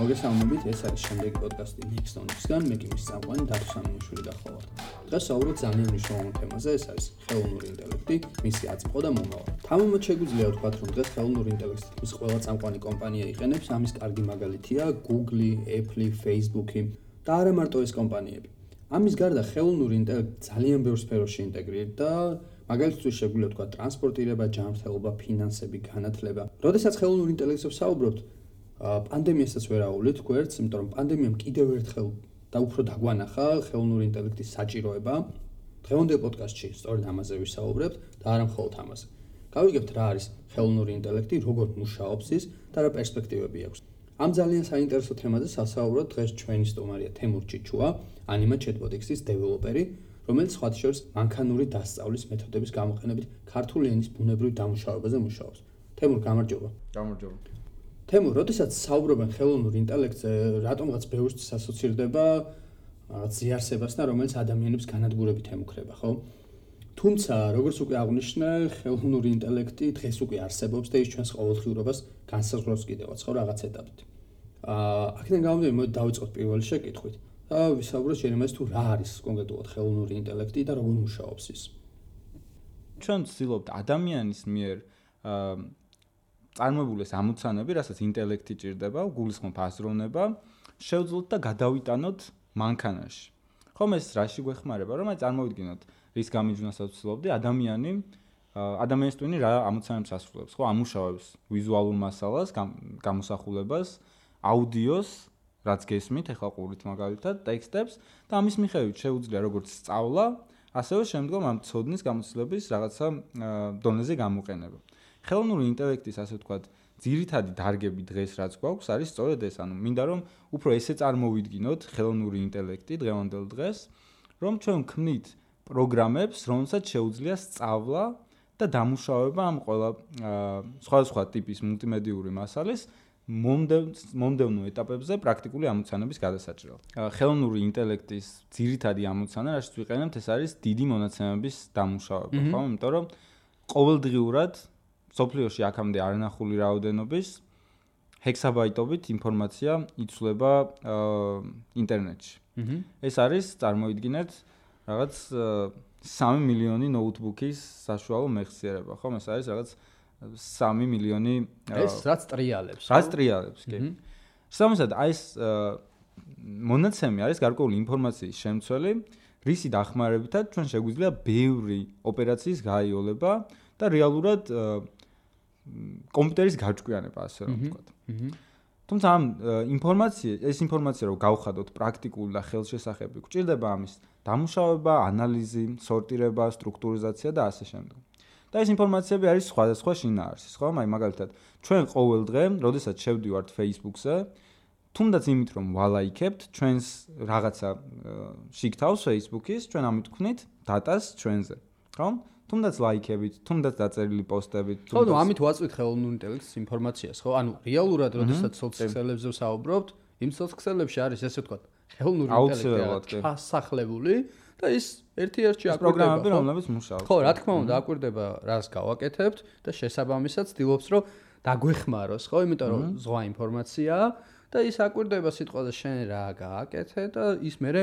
მოგესალმებით, ეს არის შემდეგი პოდკასტი Nextonics-გან, მე კი მის წამყვანი დათო სამიშვილი და ხოლმე. დღეს საუბრობთ ძალიან მნიშვნელოვან თემაზე, ეს არის ხელოვნური ინტელექტი, მისი აწმყო და მომავალი. თამამად შეგვიძლია ვთქვათ, რომ დღეს ხელოვნური ინტელექტი მის ყველა წამყვანი კომპანია იყენებს, ამის კარგი მაგალითია Google, Apple, Facebook და არა მარტო ეს კომპანიები. ამის გარდა ხელოვნური ინტელექტი ძალიან ბევრ სფეროში ინტეგრირდა მაგალითად შეგვიძლია ვთქვათ ტრანსპორტირება, ჯანმრთელობა, ფინანსები, განათლება. როდესაც ხელოვნურ ინტელექტზე ვსაუბრობთ, პანდემიასაც ვერ აუვლით გვერდს, იმიტომ რომ პანდემიამ კიდევ ერთხელ და უფრო დაგვანახა ხელოვნური ინტელექტის საჭიროება. დღევანდელ პოდკასტში სწორედ ამაზე ვისაუბრებთ და არა მხოლოდ ამაზე. გავიგებთ რა არის ხელოვნური ინტელექტი, როგორ მუშაობს ის და რა პერსპექტივები აქვს. ამ ძალიან საინტერესო თემაზე სასაუბროთ დღეს ჩვენი სტუმარია თემურ ჩიჩუა, Anima Chatbot-ის დეველოპერი, რომელიც სხვა შორის მანქანური დასწავლის მეთოდების გამოყენებით ქართული ენის ბუნებრივ დამუშავებაზე მუშაობს. თემურ, გამარჯობა. გამარჯობა. თემო, როდესაც საუბრობენ ხელოვნურ ინტელექტზე, რატომღაც ბევრს ასოცირდება რაღაც ზიარსებასთან, რომელიც ადამიანებს განადგურებით ემუქრება, ხო? თუმცა, როგორც უკვე აღნიშნე, ხელოვნური ინტელექტი დღეს უკვე არსებობს და ის ჩვენს ყოველდღიურობას განსაზღვრავს კიდევაც, ხო, რაღაც ეტაპით. აა, აქედან გამომდინარე, მოდი დავიწყოთ პირველი შეკითხვით. და ვისაუბროთ შეიძლება თუ რა არის კონკრეტულად ხელოვნური ინტელექტი და როგორ მუშაობს ის. ჩვენ ვცდილობთ ადამიანის მიერ აა წარმოებული ეს ამოცანები, რასაც ინტელექტი ჭირდება, გულისხმობ აზროვნება, შევძლოთ და გადავიტანოთ მანქანაში. ხომ ეს რაში გვეხმარება, რომ აი წარმოვიდგინოთ, რის გამიჯვნასაც ვცდილობდი, ადამიანი ადამიანის ტვინი რა ამოცანებს ასრულებს, ხო, ამუშავებს ვიზუალურ მასალას, გამოსახულებას, აუდიოს, რაც გესმით, ეხლა ყურით მაგალითად, ტექსტებს და ამის მიხედვით შეუძლია როგორც სწავლა, ასევე შემდგომ ამ ცოდნის გამოცდილების რაღაცა დონეზე გამოყენება. ხელოვნური ინტელექტის ასე ვთქვათ ძირითადი დარგები დღეს რაც გვაქვს არის სწორედ ეს ანუ მინდა რომ უფრო ესე წარმოვიდგინოთ ხელოვნური ინტელექტი დღევანდელ დღეს რომ ჩვენ ქმნით პროგრამებს რომელსაც შეუძლია სწავლა და დამუშავება ამ ყველა სხვადასხვა ტიპის მულტიმედიური მასალის მომდევნო ეტაპებზე პრაქტიკული ამოცანების გადასაჭრელად. ხელოვნური ინტელექტის ძირითადი ამოცანა, რასაც ვიყენებთ, ეს არის დიდი მონაცემების დამუშავება, ხო? იმიტომ რომ ყოველდღიურად სოფლიოში აქამდე არანახული რაოდენობის ჰექსაბაიტობით ინფორმაცია იცვლება ინტერნეტში. ეს არის წარმოიდგინეთ რაღაც 3 მილიონი ნოუთბუქის საშუალო მეხსიერება, ხო? ეს არის რაღაც 3 მილიონი ეს რაც ტრიალებს, რაც ტრიალებს, კი. შესაბამისად, აი ეს მონაცემი არის გარკვეული ინფორმაციის შემცველი, რისი დახმარებითაც ჩვენ შეგვიძლია ბევრი ოპერაციის გაიოლება და რეალურად კომპიუტერის გაჭკვიანება ასე რომ ვთქვათ. თუმცა ამ ინფორმაცია, ეს ინფორმაცია რომ გავხადოთ პრაქტიკული და ხელშესახები, გვჭირდება ამის დამუშავება, ანალიზი, სორტირება, სტრუქტურიზაცია და ასე შემდეგ. და ეს ინფორმაციები არის სხვადასხვა შინაარსის, ხო? აი მაგალითად, ჩვენ ყოველ დღე, როდესაც შევდივართ Facebook-ზე, თუნდაც იმით რომ ვალაიქებთ ჩვენს რაღაცა შიგთავს Facebook-ის, ჩვენ ამით ვქნით დატას ჩვენზე, ხო? თუნდაც ლაიქებით, თუნდაც დაწერილი პოსტებით, თუნდაც ხო, ამით ვაწვით ხელოვნურ ინტელექტის ინფორმაციას, ხო? ანუ რეალურად, როდესაც სოციალებზე ვსაუბრობთ, იმ სოციალებში არის ესე ვთქვათ, ხელოვნური ინტელექტი ასახლებული და ის ერთ-ერთი აკვირდება პროგრამები, რომლებიც მუშაობს. ხო, რა თქმა უნდა, აკვირდება რას გავაკეთებთ და შესაბამისად ცდილობს, რომ დაგვეხმაროს, ხო? იმიტომ რომ ზღვა ინფორმაციაა და ის აკვირდება სიტყვაზე შენ რა გააკეთე და ის მერე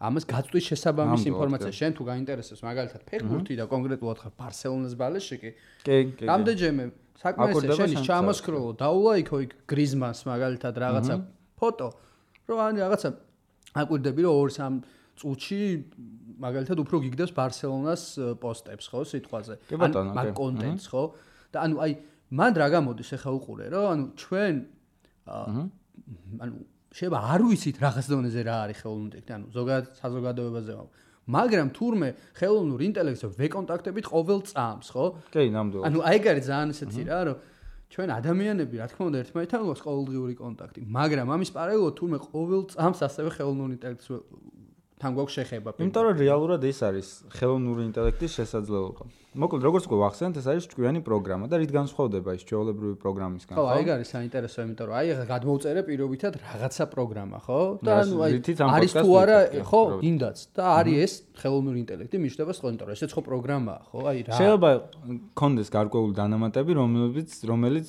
ამას გაწვის შესაბამის ინფორმაცია. შენ თუ გაინტერესებს მაგალითად ფეხბურთი და კონკრეტულად ხარ ბარსელონას ბალეში კი. კი კი რამდენჯერმე საკმაოდ შენ ჩამოსკროლო დაულაიქო იქ გრიზმანს მაგალითად რაღაცა ფოტო რომ ან რაღაცა აკვირდები რომ 2-3 წუთში მაგალითად უფრო გიგდებს ბარსელონას პოსტებს ხო სიტყვაზე. ან მაგ კონტენტს ხო? და ანუ აი მან რა გამოდის ახლა უყურე რომ ანუ ჩვენ ანუ შეიძლება არ ვიცით რაღაც დონეზე რა არის ხელოვნური ინტელექტი, ანუ ზოგადად საზოგადოებაზე ვარ. მაგრამ თურმე ხელოვნურ ინტელექტს ვეკონტაქტებით ყოველ წამს, ხო? კი, ნამდვილად. ანუ აი ეგ არის ძალიან ესეთი რა, რომ ჩვენ ადამიანები, რა თქმა უნდა, ერთმანეთთან გვაქვს ყოველდღიური კონტაქტი, მაგრამ ამის პარალელურად თურმე ყოველ წამს ასევე ხელოვნურ ინტელექტს თან გვაქვს შეხება. იმიტომ რომ რეალურად ეს არის ხელოვნური ინტელექტის შესაძლებლობა. მოკლედ როგორც უკვე ვახსენეთ, ეს არის ჭკვიანი პროგრამა და რით განსხვავდება ის ჩვეულებრივი პროგრამისგან, ხო? ხო, აი არის საინტერესო, იმიტომ რომ აი ახლა გადმოვწერე პირობითად რაღაცა პროგრამა, ხო? და ანუ აი არის თუ არა, ხო, ინდაც და არის ეს ხელოვნური ინტელექტი მიშვება სხვა, იმიტომ რომ ესეც ხო პროგრამაა, ხო? აი რა შეიძლება კონდეს გარკვეული დანამატები, რომელიც რომელიც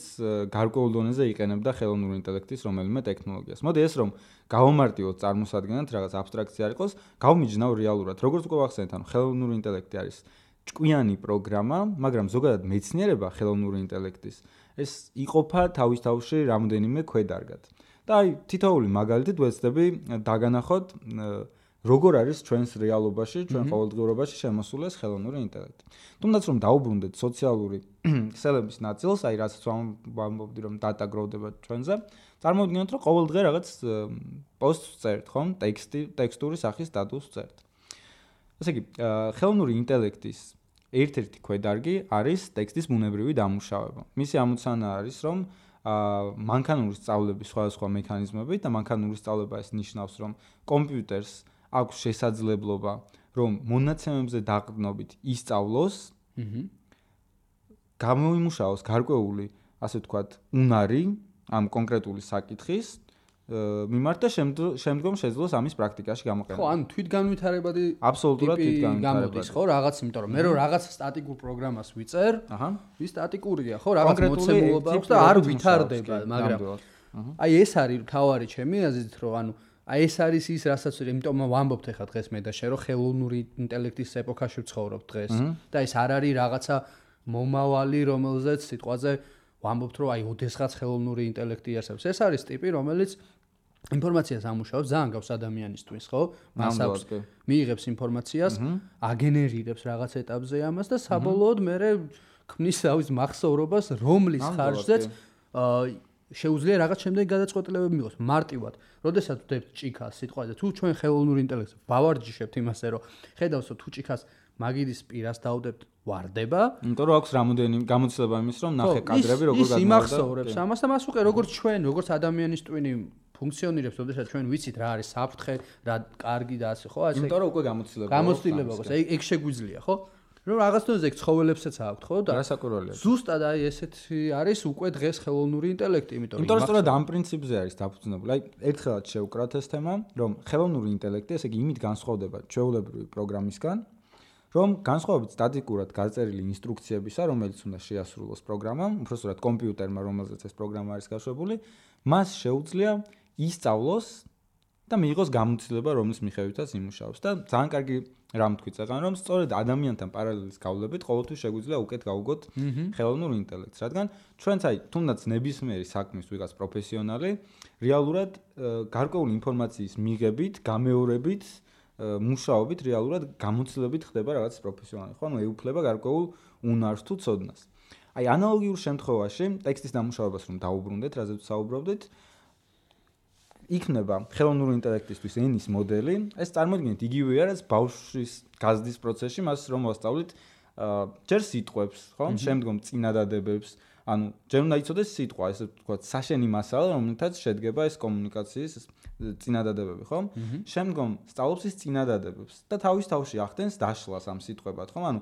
გარკვეულ დონეზე იყენებდა ხელოვნური ინტელექტის რომელიმე ტექნოლოგიას. მოდი ეს რომ გავამარტივოთ წარმოსადგენად რაღაც აბსტრაქცია იყოს, გავმიჯნავ რეალურად. როგორც უკვე ვახსენეთ, ანუ ხელოვნური ინტელექტი არის ჭკვიანი პროგრამა, მაგრამ ზოგადად მეცნიერება ხელოვნური ინტელექტის ეს იყოფა თავის-თავში რამოდენიმე ქვედარგად. და აი თითოეული მაგალითი ვეცდები დაგანახოთ როგორ არის ჩვენს რეალობაში, ჩვენ ყოველდღიურობაში შემოსული ეს ხელოვნური ინტელექტი. თუმცა რომ დაუბრუნდეთ სოციალური ქსელების ნაწილს, აი რაც ვამბობდი რომ data growth-ება ჩვენზე, წარმოვიდგინოთ რომ ყოველდღე რაღაც პოსტს წერთ, ხომ? ტექსტი, ტექსტური სახის სტატუსს წერთ. ესე იგი, ხელოვნური ინტელექტის ერთ-ერთი ქვედარგი არის ტექსტის ბუნებრივი დამუშავება. მისი ამოცანა არის, რომ აა მანქანური სწავლების სხვადასხვა მექანიზმები და მანქანური სწავლება ეს ნიშნავს, რომ კომპიუტერს აქვს შესაძლებლობა, რომ მონაცემებზე დაყრდნობით ისწავლოს, აჰა. გამოიმუშაოს გარკვეული, ასე ვთქვათ, უნარი ამ კონკრეტული საკითხის მიმართ და შემდგომ შეძლოს ამის პრაქტიკაში გამოყენება. ხო, ანუ თვითგანვითარებადი აბსოლუტურად თვითგანვითარებადი. ხო, რაღაც, იმიტომ რომ მე რო რაღაც სტატიკურ პროგრამას ვიწერ, აჰა, ის სტატიკურია, ხო, რაღაც მოცემულობა აქვს და არ ვითარდება, მაგრამ აი ეს არის თავარი ჩემი აზრით, რომ ანუ აი ეს არის ის, რასაც იმიტომ ვამბობთ ახლა დღეს მე და შე რომ ხელოვნური ინტელექტის ეპოქაში ვცხოვრობ დღეს და ეს არ არის რაღაცა მომავალი, რომელზეც სიტყვაზე ვამბობთ რომ აი ოდესღაც ხელოვნური ინტელექტი არსებობს. ეს არის ტიპი, რომელიც ინფორმაციას ამუშავებს ძალიან გავს ადამიანისთვის, ხო? მასავს მიიღებს ინფორმაციას, აგენერირებს რაღაც ეტაპზე ამას და საბოლოოდ მე ქმნის ავის მახსოვრობას, რომლის ხარჯზეც შეუძლია რაღაც შემდეგი გადაწყვეტილებები მიიღოს მარტივად. როდესაც ვდებთ ჭიქას სიტყვაზე, თუ ჩვენ ხელოვნურ ინტელექტს ვავარჯიშებთ იმასე, რომ ხედავსო თუ ჭიქას მაგიდის პირას დავდებთ ვარდება. იმიტომ რომ აქვს რამოდენი გამოცდილება იმის, რომ ნახე კადრები როგორ გადმოვიდა. ის იმახსოვრებს ამას და მას უკვე როგორც ჩვენ, როგორც ადამიანის ტვინი ფუნქციონირებს, ოდესაც ჩვენ ვიცით რა არის საფრთხე, რა კარგი და ასე, ხო? ასე. იმიტომ რომ უკვე გამოცდილება. გამოცდილება აქვს, აი ეგ შეგვიძლია, ხო? რომ რაღაც დონეზე ეგ ცხოველებსაც აქვთ, ხო? და რასაკურველია. ზუსტად აი ესეთი არის უკვე დღეს ხელოვნური ინტელექტი, იმიტომ რომ იმიტომ რომ სწორედ ამ პრინციპზე არის დაფუძნებული. აი ერთხელაც შევკრათ ეს თემა, რომ ხელოვნური ინტელექტი, ესე იგი, იმით განსხვავდება ჩვეულებრივი პროგრამისგან, რომ განსხვავებით სტატიკურად გაწერილი ინსტრუქციებისა, რომელიც უნდა შეასრულოს პროგრამამ, უბრალოდ კომპიუტერმა, რომელზეც ეს პროგრამა არის გაშვებული, მას შეუძლია ისწავლოს და მიიღოს გამოცდილება, რომლის მიხედვითაც იმუშაოს. და ძალიან კარგი რამ თქვი წეგან, რომ სწორედ ადამიანთან პარალელის გავლებით ყოველთვის შეგვიძლია უკეთ გავუგოთ ხელოვნურ ინტელექტს, რადგან ჩვენც აი თუნდაც ნებისმიერი საქმის ვიღაც პროფესიონალი რეალურად გარკვეული ინფორმაციის მიღებით, გამეორებით, მუშაობით რეალურად გამოცდილებით ხდება რაღაც პროფესიონალი, ხო? ანუ ეუფლება გარკვეულ უნარს თუ ცოდნას. აი ანალოგიურ შემთხვევაში ტექსტის დამუშავებას რომ დაუბრუნდეთ, რაზეც საუბრობდით, იქნება ხელოვნური ინტელექტისთვის ენის მოდელი, ეს წარმოიდგინეთ იგივეა რაც ბავშვის გაზდის პროცესში, მას რომ ვასწავლით აა ჯერ სიტყვებს, ხო? შემდგომ წინადადებებს, ანუ ჯერ უნდა იცოდეს სიტყვა, ესე ვთქვათ, საშენი მასალა, რომელთაც შედგება ეს კომუნიკაციის წინადადებები, ხო? შემდგომ სწავლობს ის წინადადებებს და თავის თავში ახდენს დაშლას ამ სიტყვებად, ხო? ანუ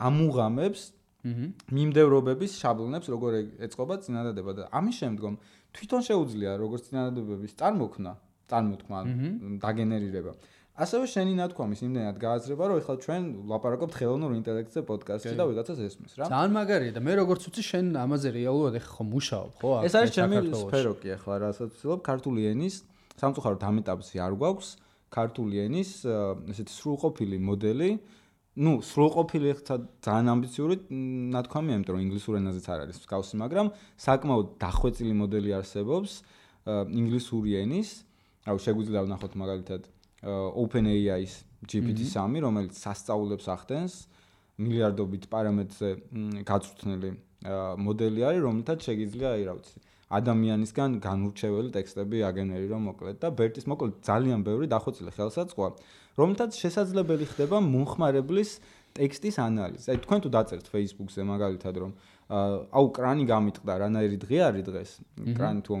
ამუღამებს მიმდევრობების შაბლონებს, როგორ ეწყობა წინადადება და ამის შემდგომ თვითონ შეუძლია როგორც წინადადებების წარმოქმნა, წარმოთქმა, დაგენერირება. ასევე შენი ნათქვამის იმდენად გააზრება, რომ ეხლა ჩვენ ლაპარაკობთ ხელოვნურ ინტელექტზე პოდკასტში და ვიღაცას ესმის რა. ძალიან მაგარია და მე როგორც ვთქვი, შენ ამაზე რეალურად ეხლა ხო მუშაობ, ხო? ეს არის ჩემი სფერო კი ეხლა, რასაც ვცდილობ ქართული ენის სამწუხაროდ ამ ეტაპზე არ გვაქვს ქართული ენის ესეთი სრულყოფილი მოდელი. Ну, სრულყოფილი ხთა ძალიან ამბიციური ნათქვამია, იმიტომ რომ ინგლისურ ენაზეც არ არის მსგავსი, მაგრამ საკმაოდ დახვეწილი მოდელი არსებობს ინგლისური ენის. აუ შეგვიძლია ვნახოთ მაგალითად OpenAI-ის GPT-3, რომელიც სასწაულებს ახდენს მილიარდობით პარამეტრზე გაწვრთნილი მოდელი არის, რომელთაც შეიძლება, აი რა ვიცი, ადამიანისგან განურჩეველი ტექსტები აგენერირონ მოკლედ და ბერტის მოკლედ ძალიან ბევრი დახვეწილი ხელსაწყოა, რომელთაც შესაძლებელი ხდება მომხმარებლის ტექსტის ანალიზი. აი თქვენ თუ დაწერთ Facebook-ზე მაგალითად რომ აუ კრანი გამიტყდა, რანაირი დღე არის დღეს? კრანი თუ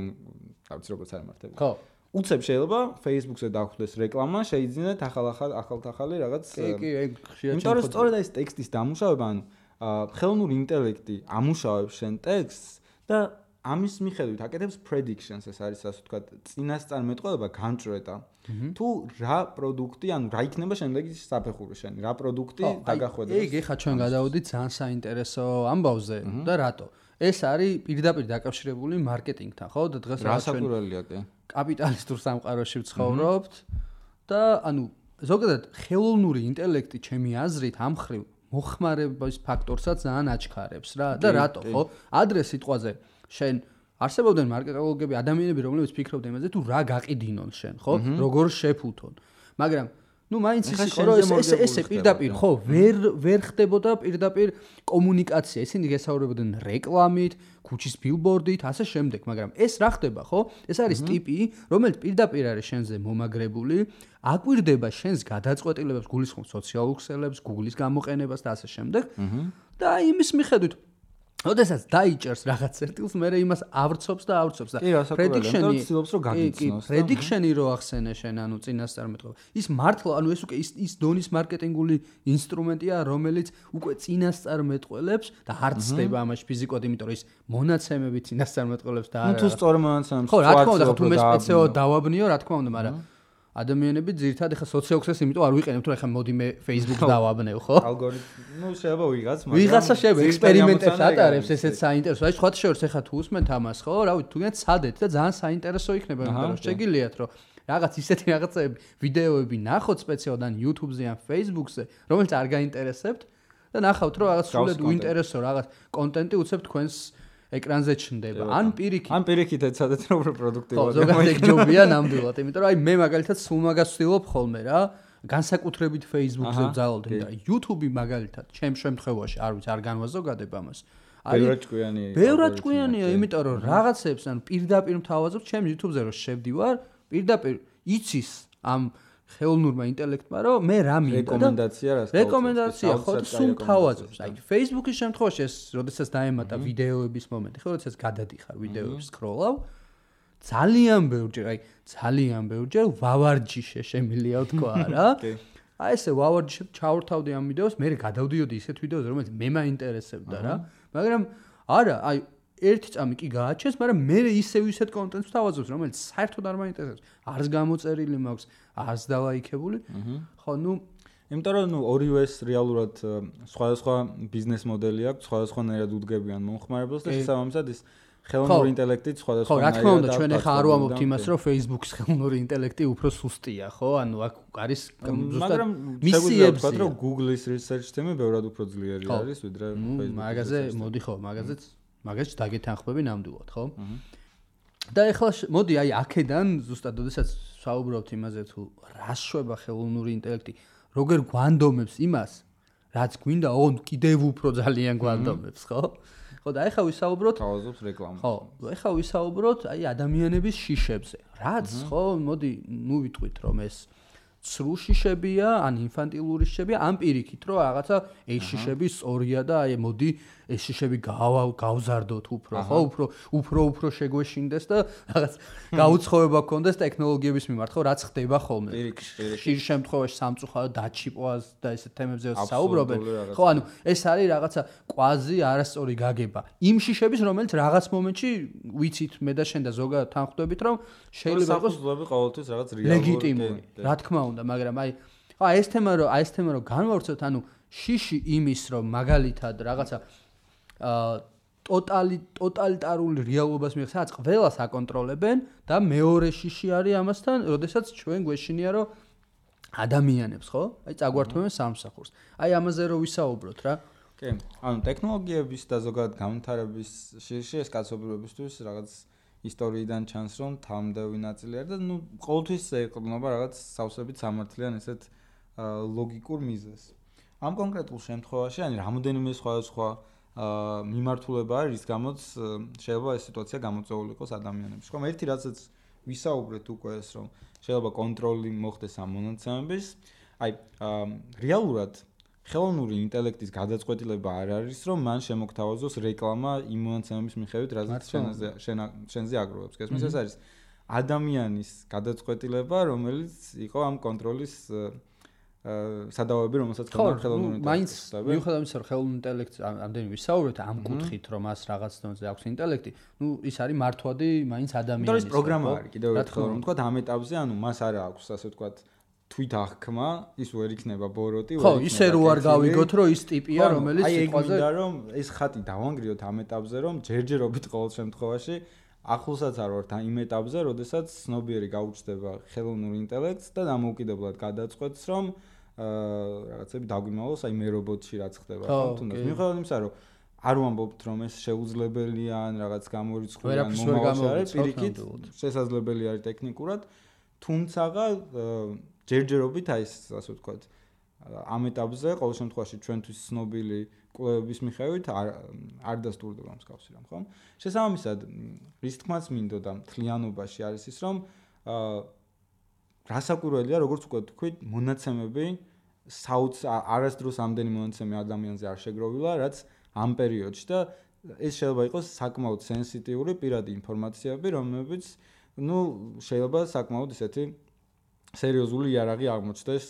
რა ვიცი როგორც არ მართები. ხო. უცებ შეიძლება Facebook-ზე დახვდეს რეკლამა, შეიძინეთ ახალ-ახალ ახალ-ახალი რაღაც კი, კი, ეგ ხშირად იმიტომ რომ სწორედ ეს ტექსტის დამუშავება, ანუ ხელოვნური ინტელექტი ამუშავებს შენ ტექსტს და ამის მიხედვით აკეთებს predictions ეს არის ასე ვთქვათ წინასწარმეტყველება განჭრედა თუ რა პროდუქტი ანუ რა იქნება შემდეგი საფეხური შენ რა პროდუქტი დაგახვედრებს? ეგ ეხა ჩვენ გადავდით ძალიან საინტერესო ამბავზე და რატო? ეს არის პირდაპირ დაკავშირებული მარკეტინგთან ხო? და დღეს რა საკურველია კი? კაპიტალისტურ სამყაროში ვცხოვრობთ და ანუ ზოგადად ხელოვნური ინტელექტი ჩემი აზრით ამ ხრივ მოხმარების ფაქტორსაც ძალიან აჩქარებს რა. და რატო ხო? ადრე სიტყვაზე შენ არსებობდნენ მარკეტოლოგები ადამიანები რომლებიც ფიქრობდნენ იმაზე თუ რა გაყიდინონ შენ ხო? როგორ შეფუთონ? მაგრამ ну მაინც ის იყო რომ ეს ეს ესე პირდაპირ ხო ვერ ვერ ხდებოდა პირდაპირ კომუნიკაცია. ისინი გესაუბრებოდნენ რეკლამით ქუჩის ბილბორდით ასე შემდეგ მაგრამ ეს რა ხდება ხო? ეს არის ტიპი რომელიც პირდაპირ არის შენზე მომაგრებული აკვირდება შენს გადაწყვეტილებებს გულისხმობს სოციალურ ქსელებს გუგლის გამოყენებას და ასე შემდეგ. და იმის მიხედვით ოდესაც დაიჭერს რაღაც წერტილს, მე იმას ავრცობს და ავრცობს და prediction-ი ცდილობს რომ გაგიცნოს. prediction-ი რო ახსენე შენ, ანუ წინასწარმეტყობა. ის მართლა, ანუ ეს უკვე ის ის დონის მარკეტინგული ინსტრუმენტია, რომელიც უკვე წინასწარმეტყველებს და არ ცდება ამაში ფიზიკოდ, იმიტომ რომ ის მონაცემები წინასწარმეტყველებს და არა. ნუ თუ სწორ მონაცემებს ხო, რა თქმა უნდა, თუ მე სპეციალო დავაბნიო, რა თქმა უნდა, მაგრამ ადამიანები ძირთადად ეხა სოციოქსეს იმიტომ არ ვიყენებ თუ ეხა მოდი მე Facebook დავაბნევ ხო? ალგორითმი ნუ შეიძლება ვიღაც მაგრამ ვიღაცა შეიძლება ექსპერიმენტებს ატარებს ესეც საინტერესო. აი სხვა შორს ეხა თუ უსმენთ ამას ხო? რავი თუნდაც სადეთ და ძალიან საინტერესო იქნება იმიტომ რომ შეგიძლიათ რომ რაღაც ისეთი რაღაცები ვიდეოები ნახოთ სპეციალად ან YouTube-ზე ან Facebook-ზე რომელიც არ გაინტერესებთ და ნახავთ რომ რაღაც სულად უინტერესო რაღაც კონტენტი უცებ თქვენს ეკრანზე ჩნდება. ან პირიქით. ან პირიქით ეცადეთ რომ პროდუქტივად. ხო, ზოგადად ჯობია ნამდვილად, იმიტომ რომ აი მე მაგალითად სულ მაგას ვცდილობ ხოლმე რა. განსაკუთრებით Facebook-ზე ვძალობდი და YouTube-ი მაგალითად, ჩემ შემთხვევაში, არ ვიცი, არ განვაზოგადებ ამას. აი, ბევრად ჭკვიანია. ბევრად ჭკვიანია, იმიტომ რომ რაღაცებს ან პირდაპირ მთავაზობ ჩემ YouTube-ზე რომ შევდივარ, პირდაპირ იცის ამ ხელოვნურმა ინტელექტმა, რომ მე რა მინდა და რეკომენდაცია რას რეკომენდაცია ხო სულ თავაზობს. აი Facebook-ის შემთხვევაში ეს როდესაც დაემატა ვიდეოების მომენტი, ხო როდესაც გადადიხარ ვიდეოებს სკროლავ, ძალიან ბევრჯერ, აი ძალიან ბევრჯერ ვავარჯიშე შემილია თქვა რა. აი ესე ვავარჯიშე ჩავრთავდი ამ ვიდეოს, მე გადავდიოდი ისეთ ვიდეოზე, რომელიც მე მაინტერესებდა რა. მაგრამ არა, აი ერთი წამი კი გააჩენს, მაგრამ მე ისევ ისეთ კონტენტს ვთავაზობ, რომელიც საერთოდ არ მაინტერესებს. არს გამოწერილი მაქვს, არს დავაიქებული. ხო, ნუ იმიტომ რომ ნუ ორივეს რეალურად სხვადასხვა ბიზნეს მოდელი აქვს, სხვადასხვანაირად უდგებიან მომხმარებელს და შესაბამისად ის ხელოვნური ინტელექტი სხვადასხვა ხო, რა თქმა უნდა, ჩვენ ახლა არ ვამბობთ იმას, რომ Facebook-ის ხელოვნური ინტელექტი უფრო სუსტია, ხო? ანუ აქ არის ზუსტად მისიებს, რომ Google-ის research team-ი ბევრად უფრო ძლიერი არის, ვიდრე Facebook-ის. მაგაზე მოდი ხო, მაგაზეც მაგას დაგეთანხმები ნამდვილად, ხო? და ეხლა მოდი აი აქედან ზუსტად ოდესაც საუბრობთ იმაზე თუ რა შვება ხელოვნური ინტელექტი, როგორ გვანდომებს იმას, რაც გვინდა, ონ კიდევ უფრო ძალიან გვანდომებს, ხო? ხო და ეხლა ვისაუბროთ თავაზობს რეკლამას. ხო, ეხლა ვისაუბროთ აი ადამიანების შიშებზე. რაც ხო, მოდი, ნუ ვიტყვით რომ ეს ცრუ შიშებია, ან ინფანტილური შიშებია, ან პირიქით, რომ რაღაცა ეს შიშები სწორია და აი მოდი ეს შიშები გავზარდოთ უფრო, ხო, უფრო უფრო უფრო შეგვეშინდეს და რაღაც გაუცხოება გქონდეს ტექნოლოგიების მიმართ, ხო, რაც ხდება ხოლმე. შიშ შემთხვევაში სამწუხაროდ დაჩიპვას და ესეთ თემებზე საუბრობენ. ხო, ანუ ეს არის რაღაცა კვაზი არასწორი გაგება. იმ შიშების, რომელიც რაღაც მომენტში ვიცით მე და შენ და ზოგადად თანხმდებით, რომ შეიძლება იყოს ყოველთვის რაღაც რეალური ლეგიტიმური. რა თქმა უნდა, მაგრამ აი აი ეს თემა რომ აი ეს თემა რომ განვავრცოთ, ანუ შიში იმის რომ მაგალითად რაღაცა აა ტოტალი ტოტალიტარული რეალობას მიერ სადაც ყველას აკონტროლებენ და მეორე შიში არის ამასთან, როდესაც ჩვენ გვეშინია რომ ადამიანებს, ხო? აი წაგვართმევენ სამსახურს. აი ამაზე რო ვისაუბროთ რა. კი. ანუ ტექნოლოგიების და ზოგადად განვითარების შიში ეს კაცობრიობისთვის რაღაც ისტორიიდან ჩანს რომ თამდევი ნაწილი არის და ნუ ყოველთვის ეყრდნობა რაღაც სავსებით სამართლიან ესეთ ლოგიკურ მიზეზს. ამ კონკრეტულ შემთხვევაში ანუ რამოდენიმე სხვადასხვა მიმართულება არის, რის გამოც შეიძლება ეს სიტუაცია გამოწვეული იყოს ადამიანებს. ხომ ერთი რაცაც ვისაუბრეთ უკვე ეს რომ შეიძლება კონტროლი მოხდეს ამ მონაცემების. აი რეალურად ხელოვნური ინტელექტის გადაწყვეტილება არ არის, რომ მან შემოგთავაზოს რეკლამა იმ მონაცემების მიხედვით, რაც შენზე შენზე აგროვებს. გესმის ეს არის ადამიანის გადაწყვეტილება, რომელიც იყო ამ კონტროლის სადავები, რომელსაც ხელოვნური ნუ მაინც მიუხედავად იმისა, რომ ხელოვნური ინტელექტი ამდენი ვისაუბრეთ ამ კუთხით, რომ მას რაღაც დონეზე აქვს ინტელექტი, ნუ ის არის მართვადი მაინც ადამიანის. ეს პროგრამა არის კიდევ ერთხელ რომ თქვა ამ ეტაპზე, ანუ მას არა აქვს ასე ვთქვა თვით აღქმა, ის ვერ იქნება ბოროტი, ვერ იქნება. ხო, ისე რო არ გავიგოთ, რომ ის ტიპია, რომელიც სიტყვაზე აი რომ ეს ხატი დავანგრიოთ ამ ეტაპზე, რომ ჯერჯერობით ყოველ შემთხვევაში ახლოსაც არ ვართ იმ ეტაპზე, როდესაც ცნობიერი გაუჩნდება ხელოვნურ ინტელექტს და დამოუკიდებლად გადაწყვეტს, რომ აა რაღაცები დაგვიმალოს აი მე რობოტში რაც ხდება, ხო, თუნდაც. მიხედავთ იმისა, რომ არ ვამბობთ, რომ ეს შეუძლებელია ან რაღაც გამორიცხული ან მომავალში, პირიქით შესაძლებელი არის ტექნიკურად, თუმცა ჯერჯერობით აი ეს ასე ვთქვათ ამ ეტაპზე ყოველ შემთხვევაში ჩვენთვის ცნობილი კვლევების მიხედვით არ არ დასტურდება მსგავსი რამ, ხო? შესაბამისად, რის თქმაც მინდოდა მთლიანობაში არის ის, რომ აა რასაკვირველია, როგორც უკვე თქვით, მონაცემები საუც არასდროს ამდენი მონაცემი ადამიანზე არ შეგროვილა, რაც ამ პერიოდში და ეს შეიძლება იყოს საკმაოდ სენსიტიური პირადი ინფორმაციები, რომლებიც ну, შეიძლება საკმაოდ ისეთი სერიოზული იარაღი აღმოჩნდეს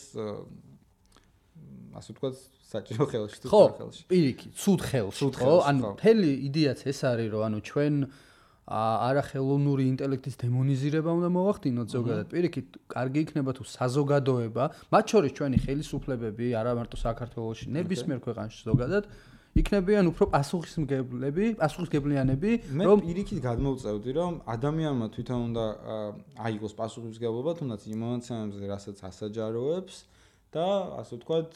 ასე ვთქვათ, საჭირო ხელში თუ ხელში. ხო, პირიქით, ცუდ ხელში, ხო? ანუ მთელი იდეაც ეს არის, რომ ანუ ჩვენ არა ხელოვნური ინტელექტის დემონიზირება უნდა მოვახდინოთ ზოგადად. პირიქით, კარგი იქნება თუ საზოგადოება, მათ შორის ჩვენი ხელისუფლებები, არა მარტო საქართველოში, ნებისმიერ ქვეყანაში ზოგადად იქნებიან უფრო პასუხისმგებლები, პასუხისგებლიანები, რომ პირიქით გადმოვწევდი, რომ ადამიანმა თვითონ უნდა აიღოს პასუხისგებლობა, თუნდაც იმ მომენტებზე, რასაც ასაჯაროებს და ასე ვთქვათ,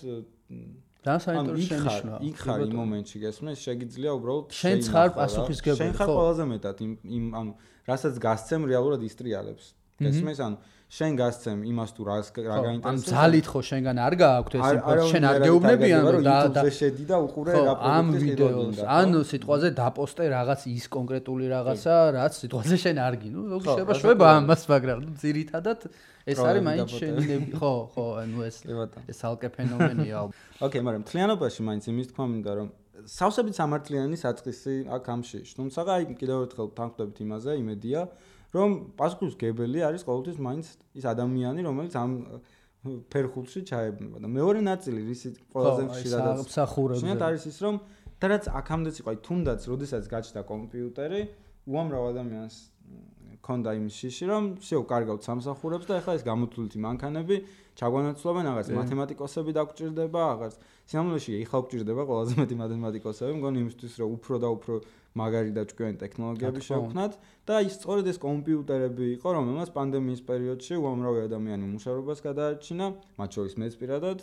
და საინტერესო შენიშნა. იქ ხარ იმ მომენტში გესმის, შეგიძლია უბრალოდ შენ ხარ პასუხისგებელი, ხო? შენ ხარ ყველაზე მეტად იმ იმ ანუ რასაც გასცემ რეალურად ისტრიალებს. გესმის, ანუ შენ გასცემ იმას თუ რა რა გაინტერესებს. ან ძალით ხო შენგან არ გააქვთ ეს იმპორტ, შენ არ გეუბნებიან რომ და და შედი და უყურე რა პროდუქტი ხედავ. ან სიტყვაზე დაპოსტე რაღაც ის კონკრეტული რაღაცა, რაც სიტყვაზე შენ არ გინო. შეიძლება შვება ამას, მაგრამ ნუ ძირითადად ეს არის მაინც შენი ხო, ხო, ანუ ეს ეს ალკე ფენომენია. ოკეი, მაგრამ თლიანობაში მაინც იმის თქვა მინდა რომ სავსებით სამართლიანი საწყისი აქ ამში. თუმცა აი კიდევ ერთხელ თანხდებით იმაზე, იმედია რომ პასუხისგებელი არის ყოველთვის მაინც ის ადამიანი, რომელიც ამ ფერხულში ჩაება და მეორე ნაწილი რისი ყველაზე ხშირადაც სამსახურებზე შეიძლება არის ის რომ და რაც აქამდეც იყო, აი თუნდაც როდესაც გაჩნდა კომპიუტერი, უამრავ ადამიანს ქონდა იმის შიში, რომ შეუ კარგავთ სამსახურებს და ეხლა ეს გამოთვლითი მანქანები ჩაგვანაცვლებენ რაღაც მათემატიკოსები დაგჭირდება რაღაც სინამდვილეში ეხლა გვჭირდება ყველაზე მეტი მათემატიკოსები მგონი იმისთვის რომ უფრო და უფრო მაგარი და ჭკვიანი ტექნოლოგიები შევქმნათ და ის სწორედ ეს კომპიუტერები იყო რომელმაც პანდემიის პერიოდში უამრავი ადამიანი მუშაობას გადაარჩინა მათ შორის მეც პირადად.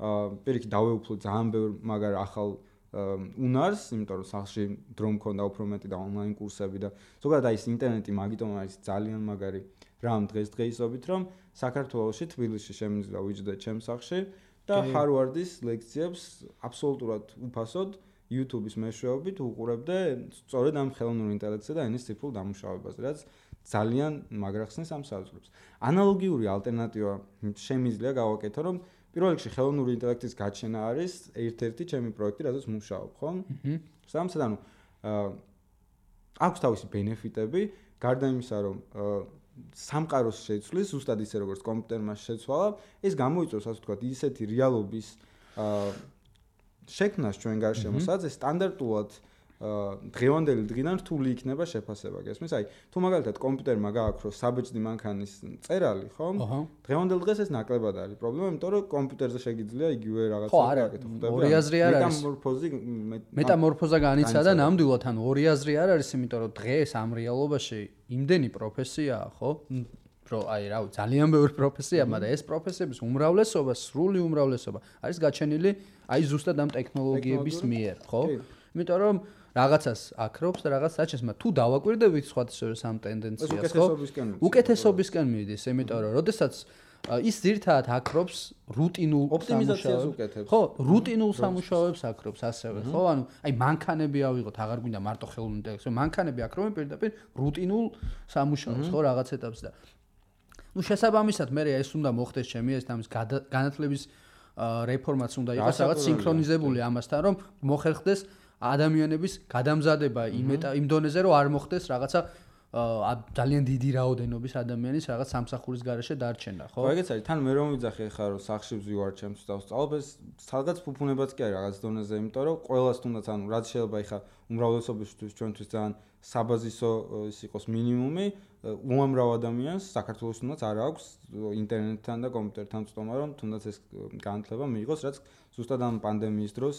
აა პირიქით დავეუფლო ძალიან ბევრ მაგარ ახალ უნარს, იმიტომ რომ სახში დრო მქონდა უფრო მეტი და ონლაინ კურსები და ზოგადად აი ეს ინტერნეტი მაგიტომ არის ძალიან მაგარი რამ დღესდღეობით რომ საქართველოსში თბილისში შემიძლია ვიჯდე ჩემს სახში და ჰარვარდის ლექციებს აბსოლუტურად უფასოდ YouTube-ის მეშვეობით უყურებდე სწორედ ამ ხელოვნურ ინტელექტზე და ენის ციფრულ დამუშავებაზე, რაც ძალიან მაგრახსნეს ამ საზღვრებს. ანალოგიური ალტერნატივა შემიძლია გავაკეთო, რომ პირველ რიგში ხელოვნური ინტელექტის გაჩენა არის ერთ-ერთი ჩემი პროექტი, რაზეც მუშაობ, ხო? აჰა. სამწად ანუ აა აქვს თავისი ბენეფიტები, გარდა იმისა, რომ აა სამყაროს შეცვლის, ზუსტად ისე როგორც კომპიუტერმა შეცვალა, ეს გამოიწვევს ასე ვთქვათ, ისეთი რეალობის აა შექმნას ჩვენ გარშემო, სადაც სტანდარტულად აა დღევანდელი დღიდან რთული იქნება შეფასება, გესმის? აი, თუ მაგალითად კომპიუტერმა გააქროს საბეჭდი მანქანის წერალი, ხო? დღევანდელ დღეს ეს ნაკლებად არის პრობლემა, იმიტომ რომ კომპიუტერზე შეგიძლია იგივე რაღაცა გაკეთო, ხდება. ორი აზრი არ არის. მეტამორფოზი მეტამორფოზა განიცადა ნამდვილად, ანუ ორი აზრი არ არის, იმიტომ რომ დღეს ამ რეალობაში იმდენი პროფესიაა, ხო? რო აი რა ძალიან ბევრი პროფესია, მაგრამ ეს პროფესიების უმრავლესობა, სრული უმრავლესობა არის გაჩენილი აი ზუსტად ამ ტექნოლოგიების მიერ, ხო? იმიტომ რომ რაღაცას აკრობს და რაღაც საჩეს, მაგრამ თუ დავაკვირდებით სხვადასხვა სამ ტენდენციას, ხო? უკეთესობისკენ მიდის, იმიტომ რომ როდესაც ის ძირთად აკრობს რუტინულ ოპტიმიზაციას უკეთებს. ხო, რუტინულ სამუშაოებს აკრობს ასევე, ხო? ანუ აი მანქანები ავიღოთ, აღარ გვინდა მარტო ხელოვნური ინტელექტი, მანქანები აკრობენ პირდაპირ რუტინულ სამუშაოებს, ხო, რაღაც ეტაპს და. ну შესაბამისად მე ეს უნდა მოხდეს ჩემი ეს ამის განათლების რეფორმაც უნდა იყოს რაღაც სინქრონიზებული ამასთან რომ მოხერხდეს ადამიანების გადამზადება იმ იმ დონეზე რომ არ მოხდეს რაღაცა ძალიან დიდი რაოდენობის ადამიანის რაღაც სამსახურის garaშე დარჩენა, ხო? ხო, ეგეც არის. თან მე რომ ვიძახი ხა რომ სახში ვზივარ ჩემს დავსწავლებ ეს სადღაც ფუფუნებაც კი არის რაღაც დონეზე, იმიტომ რომ ყოველას თუნდაც ანუ რაც შეიძლება იხა უმრავლესობისთვის ჩვენთვის ძალიან საბაზისო ის იყოს მინიმუმი, უამრავ ადამიანს საქართველოს თუნდაც არ აქვს ინტერნეტთან და კომპიუტერთან წტომა, რომ თუნდაც ეს განათლება მიიღოს, რაც ზუსტად ამ პანდემიის დროს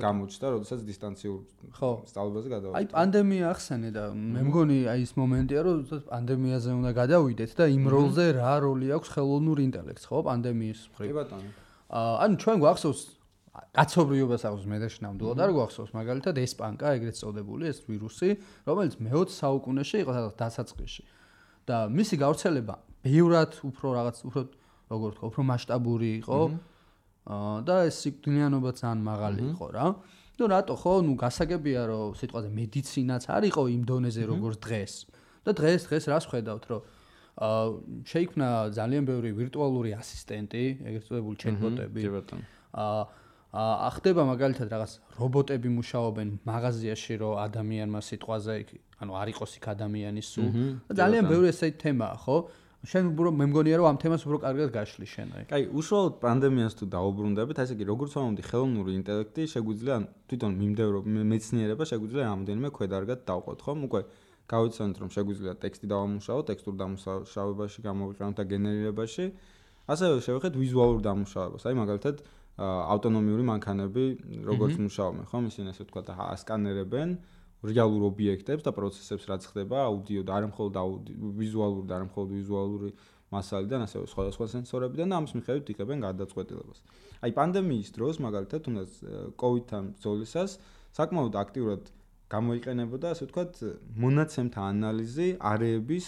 გამოჩნდა, როდესაც დისტანციურ ხო სწავლებაზე გადავიდა. აი პანდემია ახსენე და მე მგონი აი ეს მომენტია, რომ ზუსტად პანდემიაზე უნდა გადავიდეთ და იმ როლზე რა როლი აქვს ხელოვნურ ინტელექტს, ხო, პანდემიის მხრივ. კი ბატონო. ანუ ჩვენ გვახსოვს კაცობრიობას აქვს მე და შნამდვილად არ გვახსოვს მაგალითად ეს პანკა ეგრეთ წოდებული ეს ვირუსი რომელიც მე-20 საუკუნეში იყო დასაწყისში. და მისი გავრცელება ბევრად უფრო რაღაც უფრო როგორ ვთქვა უფრო მასშტაბური იყო და ეს სიკვდილიანობა ძალიან მაღალი იყო რა. ну рато ხო ну გასაგებია რომ სიტყვაზე მედიცინაც არ იყო იმ დონეზე როგორც დღეს. და დღეს დღეს რას ხედავთ რომ აა შეიქმნა ძალიან ბევრი ვირტუალური ასისტენტი, ეგრეთ წოდებული ჩატბოტები. კი ბატონო. აა ახდება მაგალითად რაღაც რობოტები მუშაობენ მაღაზიაში რომ ადამიანმა სიტყვაზე ანუ არ იყოს იქ ადამიანის სულ. და ძალიან ბევრი ესეთი თემაა ხო? შენ უფრო მე მგონია რომ ამ თემას უფრო კარგად გაშლი შენ აი. კაი უშუალოდ პანდემიას თუ დაუბრუნდებით ასე იგი როგორც ვამბობდი ხელოვნური ინტელექტი შეგვიძლია თვითონ მიმდევრო მეცნიერება შეგვიძლია რამდენიმე ქვედარგად დავყოთ ხო უკვე გავიცანოთ რომ შეგვიძლია ტექსტი დავამუშავოთ ტექსტურ დამუშავებაში გამოვიყენოთ და გენერირებაში. ასევე შევეხეთ ვიზუალურ დამუშავებას. აი მაგალითად ავტონომიური მანქანები როგორც მუშაობენ, ხო? ისინი ასე ვთქვათ, ასკანერებენ რეალურ ობიექტებს და პროცესებს, რაც ხდება აუდიო და არ მხოლოდ აუდიო, ვიზუალური და არ მხოლოდ ვიზუალური მასალიდან, ასევე სხვადასხვა სენსორებიდან და ამის მიხედვით იღებენ გადაწყვეტილებას. აი პანდემიის დროს, მაგალითად, თუნდაც COVID-თან ბრძოლისას საკმაოდ აქტიურად გამოიყენებოდა, ასე ვთქვათ, მონაცემთა ანალიზი არეების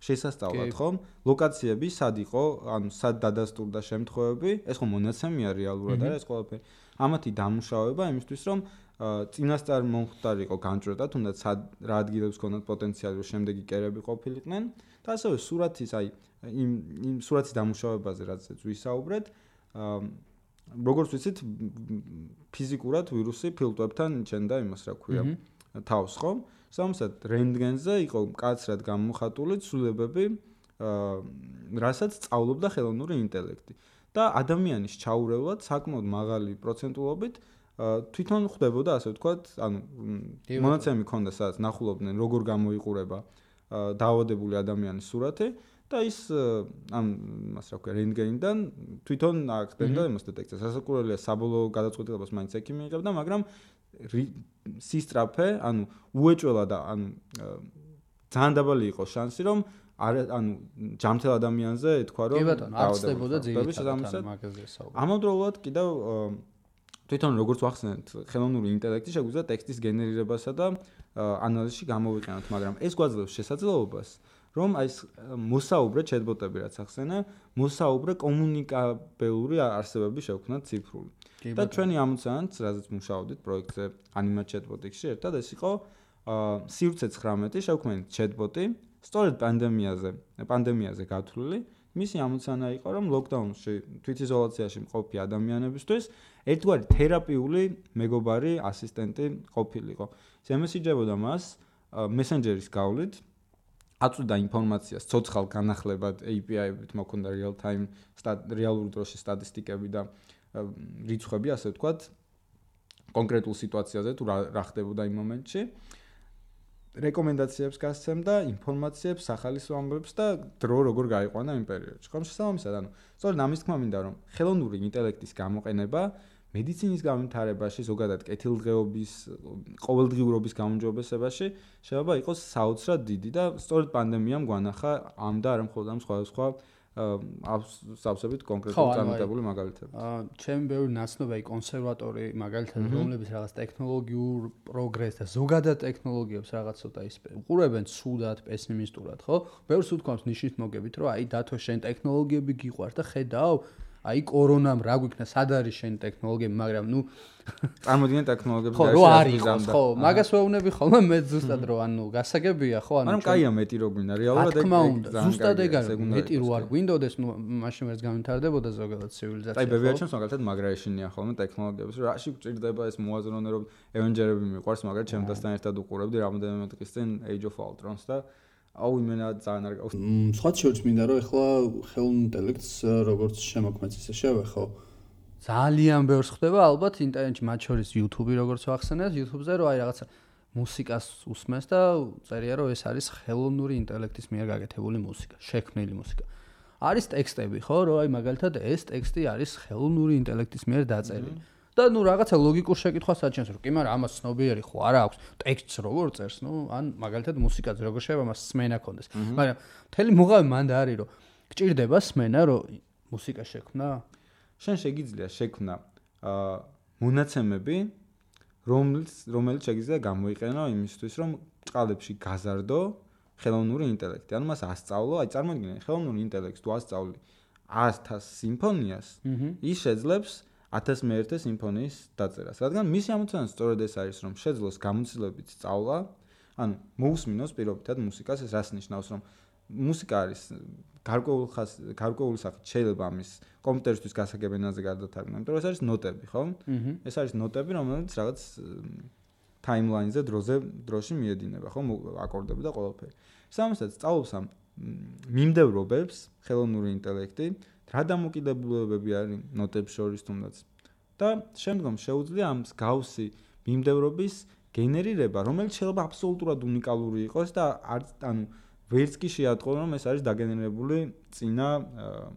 შესასწავლად, ხო? ლოკაციები სად იყო, ანუ სად დადასტურდა შემთხვევები, ეს ხო მონაცემია რეალურად არის ეს ყველაფერი. ამათი დამუშავება იმისთვის, რომ წინასწარ მომხდარიყო განჭრედა, თუნდაც სად რა ადგილებს ქონდათ პოტენციალი, რომ შემდეგი კერები ყოფილიყვნენ და ასევე სურათის, აი იმ იმ სურათის დამუშავებაზე, რადგან ვისაუბრეთ, აა როგორც ვიცით, ფიზიკურად ვირუსი ფილტვებთან ჩენდა იმას, რა ქვია, თავს, ხო? სამოსად რენტგენზე იყო კაცრად გამოხატული ცვლილებები, აა რასაც სწავლობდა ხელოვნური ინტელექტი. და ადამიანის ჩაურევლად საკმაოდ მაღალი პროცენტულობით თვითონ ხდებოდა ასე ვთქვათ, ანუ მონაცემი ქონდა სადაც ნახულობდნენ როგორ გამოიყურება დაავადებული ადამიანის სურათი და ის ამ მას რა ქვია რენტგენიდან თვითონ აკეთებდა იმას დეტექციას. სასაკურველია საბოლოო გადაწყვეტილებას მაინც ექიმი იღებდა, მაგრამ სისტრაფე, ანუ უეჭველა და ანუ ძალიან დაბალი იყო შანსი, რომ არ ანუ ჯამთელ ადამიანზე ეთქვა რომ ბატონო, აღწდებოდა ძირითადად მაგაზე საუბარი. ამავდროულად კიდევ თვითონ როგორც ვახსენეთ, ხელოვნური ინტელექტი შეგვიძლია ტექსტის გენერირებასა და ანალიზში გამოვიყენოთ, მაგრამ ეს გვაძლევს შესაძლებლობას რომ აი მოსაუბრე ჩეტბოტები რაც ახსენე, მოსაუბრე კომუნიკაბელური არსებები შევქნათ ციფრული. და ჩვენი ამოცანაც, რაზეც მუშაობდით პროექტზე Anima Chatbot-ში, ერთად ეს იყო სივრცე 19 შევქმნით chatbot-ი, სწორედ პანდემიაზე, პანდემიაზე გათვლილი. მისი ამოცანა იყო, რომ ლოკდაუნში თვითიზოლაციაში მყოფი ადამიანებისთვის ერთგვარი თერაპიული მეგობარი ასისტენტი ყოფილიყო. შემესიჯებოდა მას Messenger-ის გავლით აწვდა ინფორმაციას ცოცხალ განახლებად API-ით მოქონდა real time რეალური დროში სტატისტიკები და რიცხვები, ასე ვთქვათ, კონკრეტულ სიტუაციაზე თუ რა ხდებოდა იმ მომენტში. რეკომენდაციებს გასცემდა, ინფორმაციებს, სახალისო ამბებს და დრო როგორ გაიყვანა იმ პერიოდში. ხომ შესაბამისად, ანუ სწორედ ამის თქმა მინდა რომ ხელოვნური ინტელექტის გამოყენება მედიცინის განვითარებაში, ზოგადად კეთილდღეობის, ყოველდღიურობის გამარჯვებასობაში შეიძლება იყოს საოცრად დიდი და სწორედ პანდემიამ გვანახა ამ და არ მხოლოდ ამ სხვა სხვა ავსავსებით კონკრეტულად წარმატებული მაგალითები. აა ჩემ ბევრი ნაცნობი კონსერვატორი მაგალითად რომლებიც რაღაც ტექნოლოგიურ პროგრესს და ზოგადად ტექნოლოგიებს რაღაც ცოტა ის უყურებენ სუდად, პესიმისტურად, ხო? ბევრს უთქვამს ნიშით მოგებით, რომ აი დათო შენ ტექნოლოგიები გიყვარს და ხედავ აი კორონამ რა გვიქნა, სად არის შენი ტექნოლოგიები, მაგრამ ნუ წარმოგიდგენ ტექნოლოგიებს ხო, რო არის ხო, მაგას ვეუბნები ხოლმე მე ზუსტად რო ანუ გასაგებია, ხო, ანუ მაგრამ კაია მეტი რო გვინდა, რეალურად ეგ ეგ ზუსტად ეგ არის, მეტი რო არ გვინდოდეს, ნუ მაშინ ვერც გამვითარდებოდა ზოგადად ცივილიზაცია. აი, ბებიაჩემს მაგალითად მაგრა ეშინია ხოლმე ტექნოლოგიებს, რომ რაში გჭირდება ეს მოაზროვნე, რომ ევენჯერები მიყვარს, მაგრამ ჩემთან ერთად უყურებდი რამოდენიმე დღის წინ Age of Ultron-ს და აუ იმენა ძალიან არ გავს. სხვა შევც მინდა რომ ეხლა ხელოვნურ ინტელექტს როგორც შემოქმედს ისე შევეხო. ძალიან ბევრს ხდება ალბათ ინტერნეტში მათ შორის YouTube-ი როგორც ვახსენეთ, YouTube-ზე რომ აი რაღაცა მუსიკას უსმენს და წერია რომ ეს არის ხელოვნური ინტელექტის მიერ გაკეთებული მუსიკა, შექმნილი მუსიკა. არის ტექსტები ხო, რომ აი მაგალითად ეს ტექსტი არის ხელოვნური ინტელექტის მიერ დაწერილი. და ნუ რაღაცა ლოგიკურ შეკითხვას აჩენს რომ კი მაგრამ ამას ცნობიერი ხო არა აქვს? ტექსტს როგორ წერს ნუ ან მაგალითად მუსიკაც როგორ შეიძლება მას სმენა კონდეს მაგრამ მთელი მუღავი მანდ არის რომ გჭირდება სმენა რომ მუსიკა შექმნა. შენ შეგიძლია შექმნა აა მონაცემები რომელიც რომელიც შეგიძლია გამოიყენო იმისთვის რომ წყალებში გაზარდო ხელოვნური ინტელექტი. ანუ მას ასწავლო აი წარმოგიდგენ ხელოვნური ინტელექტს თუ ასწავლი 100 სიმფონიას ის შეძლებს 1001 სიმფონიის დაწერას. რადგან მისი ამოცანა სწორედ ეს არის, რომ შეძლოს გამოცდილებით სწავლა, ანუ მოусმინოს პირობითად მუსიკას, ეს რას ნიშნავს, რომ მუსიკა არის გარკვეულ ხას გარკვეული სახით შეიძლება ამის კომპიუტერისთვის გასაგებ ენაზე გადათარგმნა, იმიტომ რომ ეს არის ნოტები, ხო? ეს არის ნოტები, რომელიც რაღაც ტაიმლაინზე დროზე დროში მიედინება, ხო? აკორდები და ყველაფერი. სამასაც სწავლობს ამ მიმდევრობებს ხელოვნური ინტელექტი, რა დამოკიდებულებები არის ნოტებს შორის თუნდაც და შემდგომ შეუძლია ამ გავსი მიმდევრობის გენერირება, რომელიც შეიძლება აბსოლუტურად უნიკალური იყოს და არ ანუ ვერც კი შეატყო რომ ეს არის დაგენერირებული წინა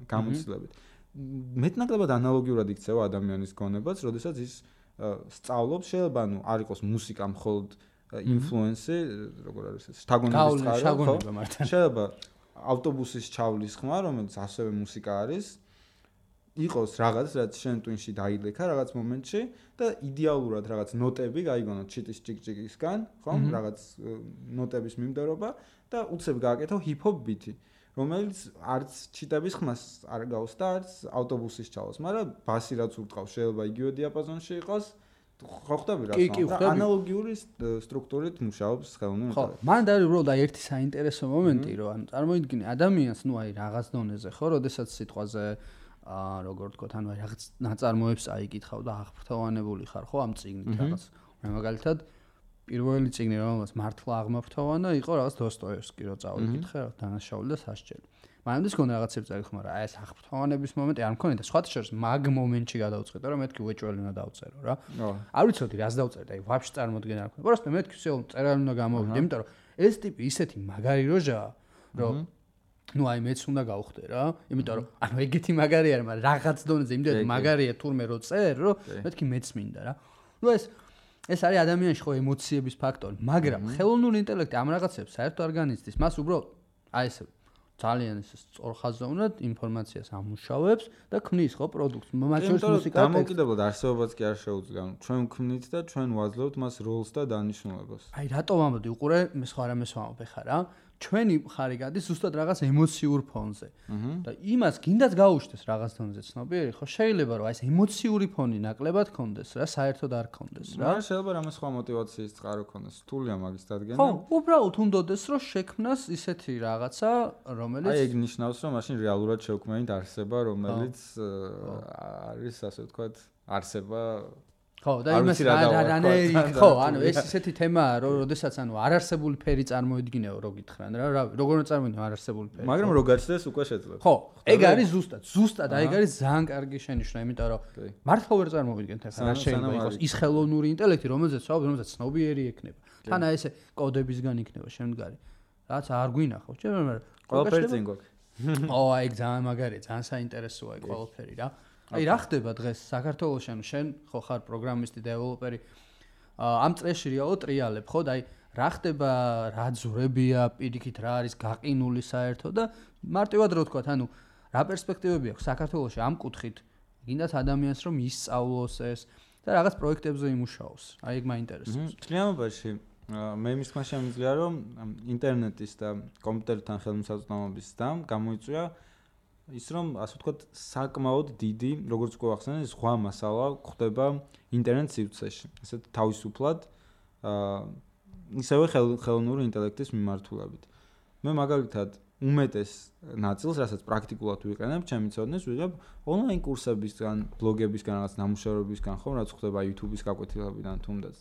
გამოცდილებით. მეტნაკლებად ანალოგიურად იქცევა ადამიანის გონებაც, როდესაც ის სწავლობს, შეიძლება ანუ არ იყოს მუსიკა მხოლოდ ინფლუენსი, როგორ არის ეს, შთაგონების წყარო, ხო? შეიძლება ავტობუსის ჩავლის ხმა, რომელიც ასევე მუსიკა არის, იყოს რაღაც, რაც შენ ტვინში დაილექა რაღაც მომენტში და იდეალურად რაღაც ნოტები გაიგონო ჩიტის ჭიკჭიკისგან, ხომ? რაღაც ნოტების მიმდევრობა და უცებ გააკეთო ჰიპ-ჰოპ ბიტი, რომელიც არც ჩიტების ხმას არ გავს და არც ავტობუსის ჩავს, მაგრამ ბასი რაც ურტყავს შეიძლება იგივე დიაპაზონში იყოს. ხო ხვდები რა თქმა ანალოგიური სტრუქტურით მუშაობს ხელოვნური ინტელექტი. ხო, მან დაი უბრალოდ აი ერთი საინტერესო მომენტი, რომ ანუ წარმოიდგინე ადამიანს, ну აი რაღაც დონეზე, ხო, როდესაც სიტყვაზე აა როგორ თქო, ანუ აი რაღაც ნაწარმოებს აიკითხავ და აღფრთოვანებული ხარ, ხო, ამ წიგნით რაღაც. მე მაგალითად პირველი წიგნი რომელსაც მართლა აღმაფრთოვანა იყო რაღაც დოსტოევსკი, რო წავიკითხე, დანაშაული და სასჯელი. მანამდე გქონდა რაღაცები წაკითხო, მაგრამ აი ეს აღფრთოვანების მომენტი არ მქონია და სხვათა შორის მაგ მომენტში გადავწყვიტე, რომ მეთქი უეჭველი უნდა დავწერო რა. არ ვიცოდი რას დავწერდი, აი ვაფშე წარმოდგენა არ მქონდა. просто მეთქი всё წერალი უნდა გამოვიდე, იმიტომ რომ ეს ტიპი ისეთი მაგარი როჟაა, რომ ну აი მეც უნდა გავხდე რა, იმიტომ რომ ანუ ეგეთი მაგარი არის, მაგრამ რაღაც დონეზე იმდენად მაგარია თურმე რო წერ, რომ მეთქი მეც მინდა რა. ну ეს ეს არის ადამიანში ხო ემოციების ფაქტორი, მაგრამ ხელოვნური ინტელექტი ამ რაღაცებს საერთოდ არ განიცდის. მას უბრალოდ აი ესე ძალიან ეს სწორხაზოვნად ინფორმაციას ამუშავებს და ქმნის ხო პროდუქტს. მათ შორის მუსიკა და დამოკიდებლად არსებობაც კი არ შეუძლია. ჩვენ ქმნით და ჩვენ ვაძლევთ მას როლს და დანიშნულებას. აი რატომ ამბობდი უყურე მე სხვა რამეს ვამბობ ხარ რა? ჩვენი მხარი გადის ზუსტად რაღაც ემოციურ ფონზე. და იმას გინდათ გაუშვდეს რაღაც დონეზე ცნობიერი? ხო შეიძლება რომ აი ეს ემოციური ფონი ნაკლებად კონდეს რა საერთოდ არ კონდეს რა. მაგრამ შეიძლება რამე სხვა мотиваციის წყარო კონდეს რთულია მაგის დადგენა. ხო უბრალოდ უნდოდეს რომ შექმნას ისეთი რაღაცა რომელიც აი ეგ ნიშნავს რომ მაშინ რეალურად შევქმნით არსება რომელიც არის ასე ვთქვათ არსება ხო, და იმას რანაირი ხო, ანუ ეს ისეთი თემაა, რომ ოდესაც ანუ არარსებული ფერი წარმოიდგინეო, რო გითხრან რა, რა, როგორ წარმოიდგინე არარსებული ფერი. მაგრამ რო გაჩნდეს უკვე შეძლებ. ხო, ეგ არის ზუსტად, ზუსტად, აი ეგ არის ძალიან კარგი შენიშვნა, იმიტომ რომ მართლა ვერ წარმოვიდგენთ ახლა რა შეიძლება იყოს ის ხელოვნური ინტელექტი, რომელზეც ვაუბრობ, რომელზეც ცნობიერი ექნება. თან აი ესე კოდებისგან იქნება შემდგარი. რაც არ გვინახავს, ჩემ მაგრამ ყველაფერი წინ გვაქვს. ო, აი ეგ ძალიან მაგარია, ძალიან საინტერესოა ეგ ყველაფერი რა. აი რა ხდება დღეს? საქართველოს ანუ შენ ხო ხარ პროგრამისტი დეველოპერი. ამ წრეში რეალო ტრიალებ ხო? და აი რა ხდება? რა ძურებია? პირიქით რა არის გაყინული საერთო? და მარტივად რო თქვა ანუ რა პერსპექტივები აქვს საქართველოს ამ კუთხით? გინდათ ადამიანს რომ ისწავლოს ეს და რაღაც პროექტებზე იმუშაოს. აი ეგ მაინტერესებს. კლიანობაში მე მის თქმა შემიძლია რომ ინტერნეტის და კომპიუტერთან ხელმისაწვდომობის და გამოიწვია ის რომ ასე ვთქვათ, საკმაოდ დიდი, როგორც უკვე ახსენე, სხვა მასალა ხდება ინტერნეტ სივრცეში. ესეთ თავისუფლად აა ისევე ხელოვნური ინტელექტის მიმართულებით. მე მაგალითად უმეტეს ნაწილს, რასაც პრაქტიკულად ვიყენებ, ჩემი ცოდნეს ვიღებ ონლაინ კურსებისგან, ბლოგებისგან, რაღაც ნამუშევრებისგან, ხო, რაც ხდება YouTube-ის გაკვეთილებიდან თუნდაც.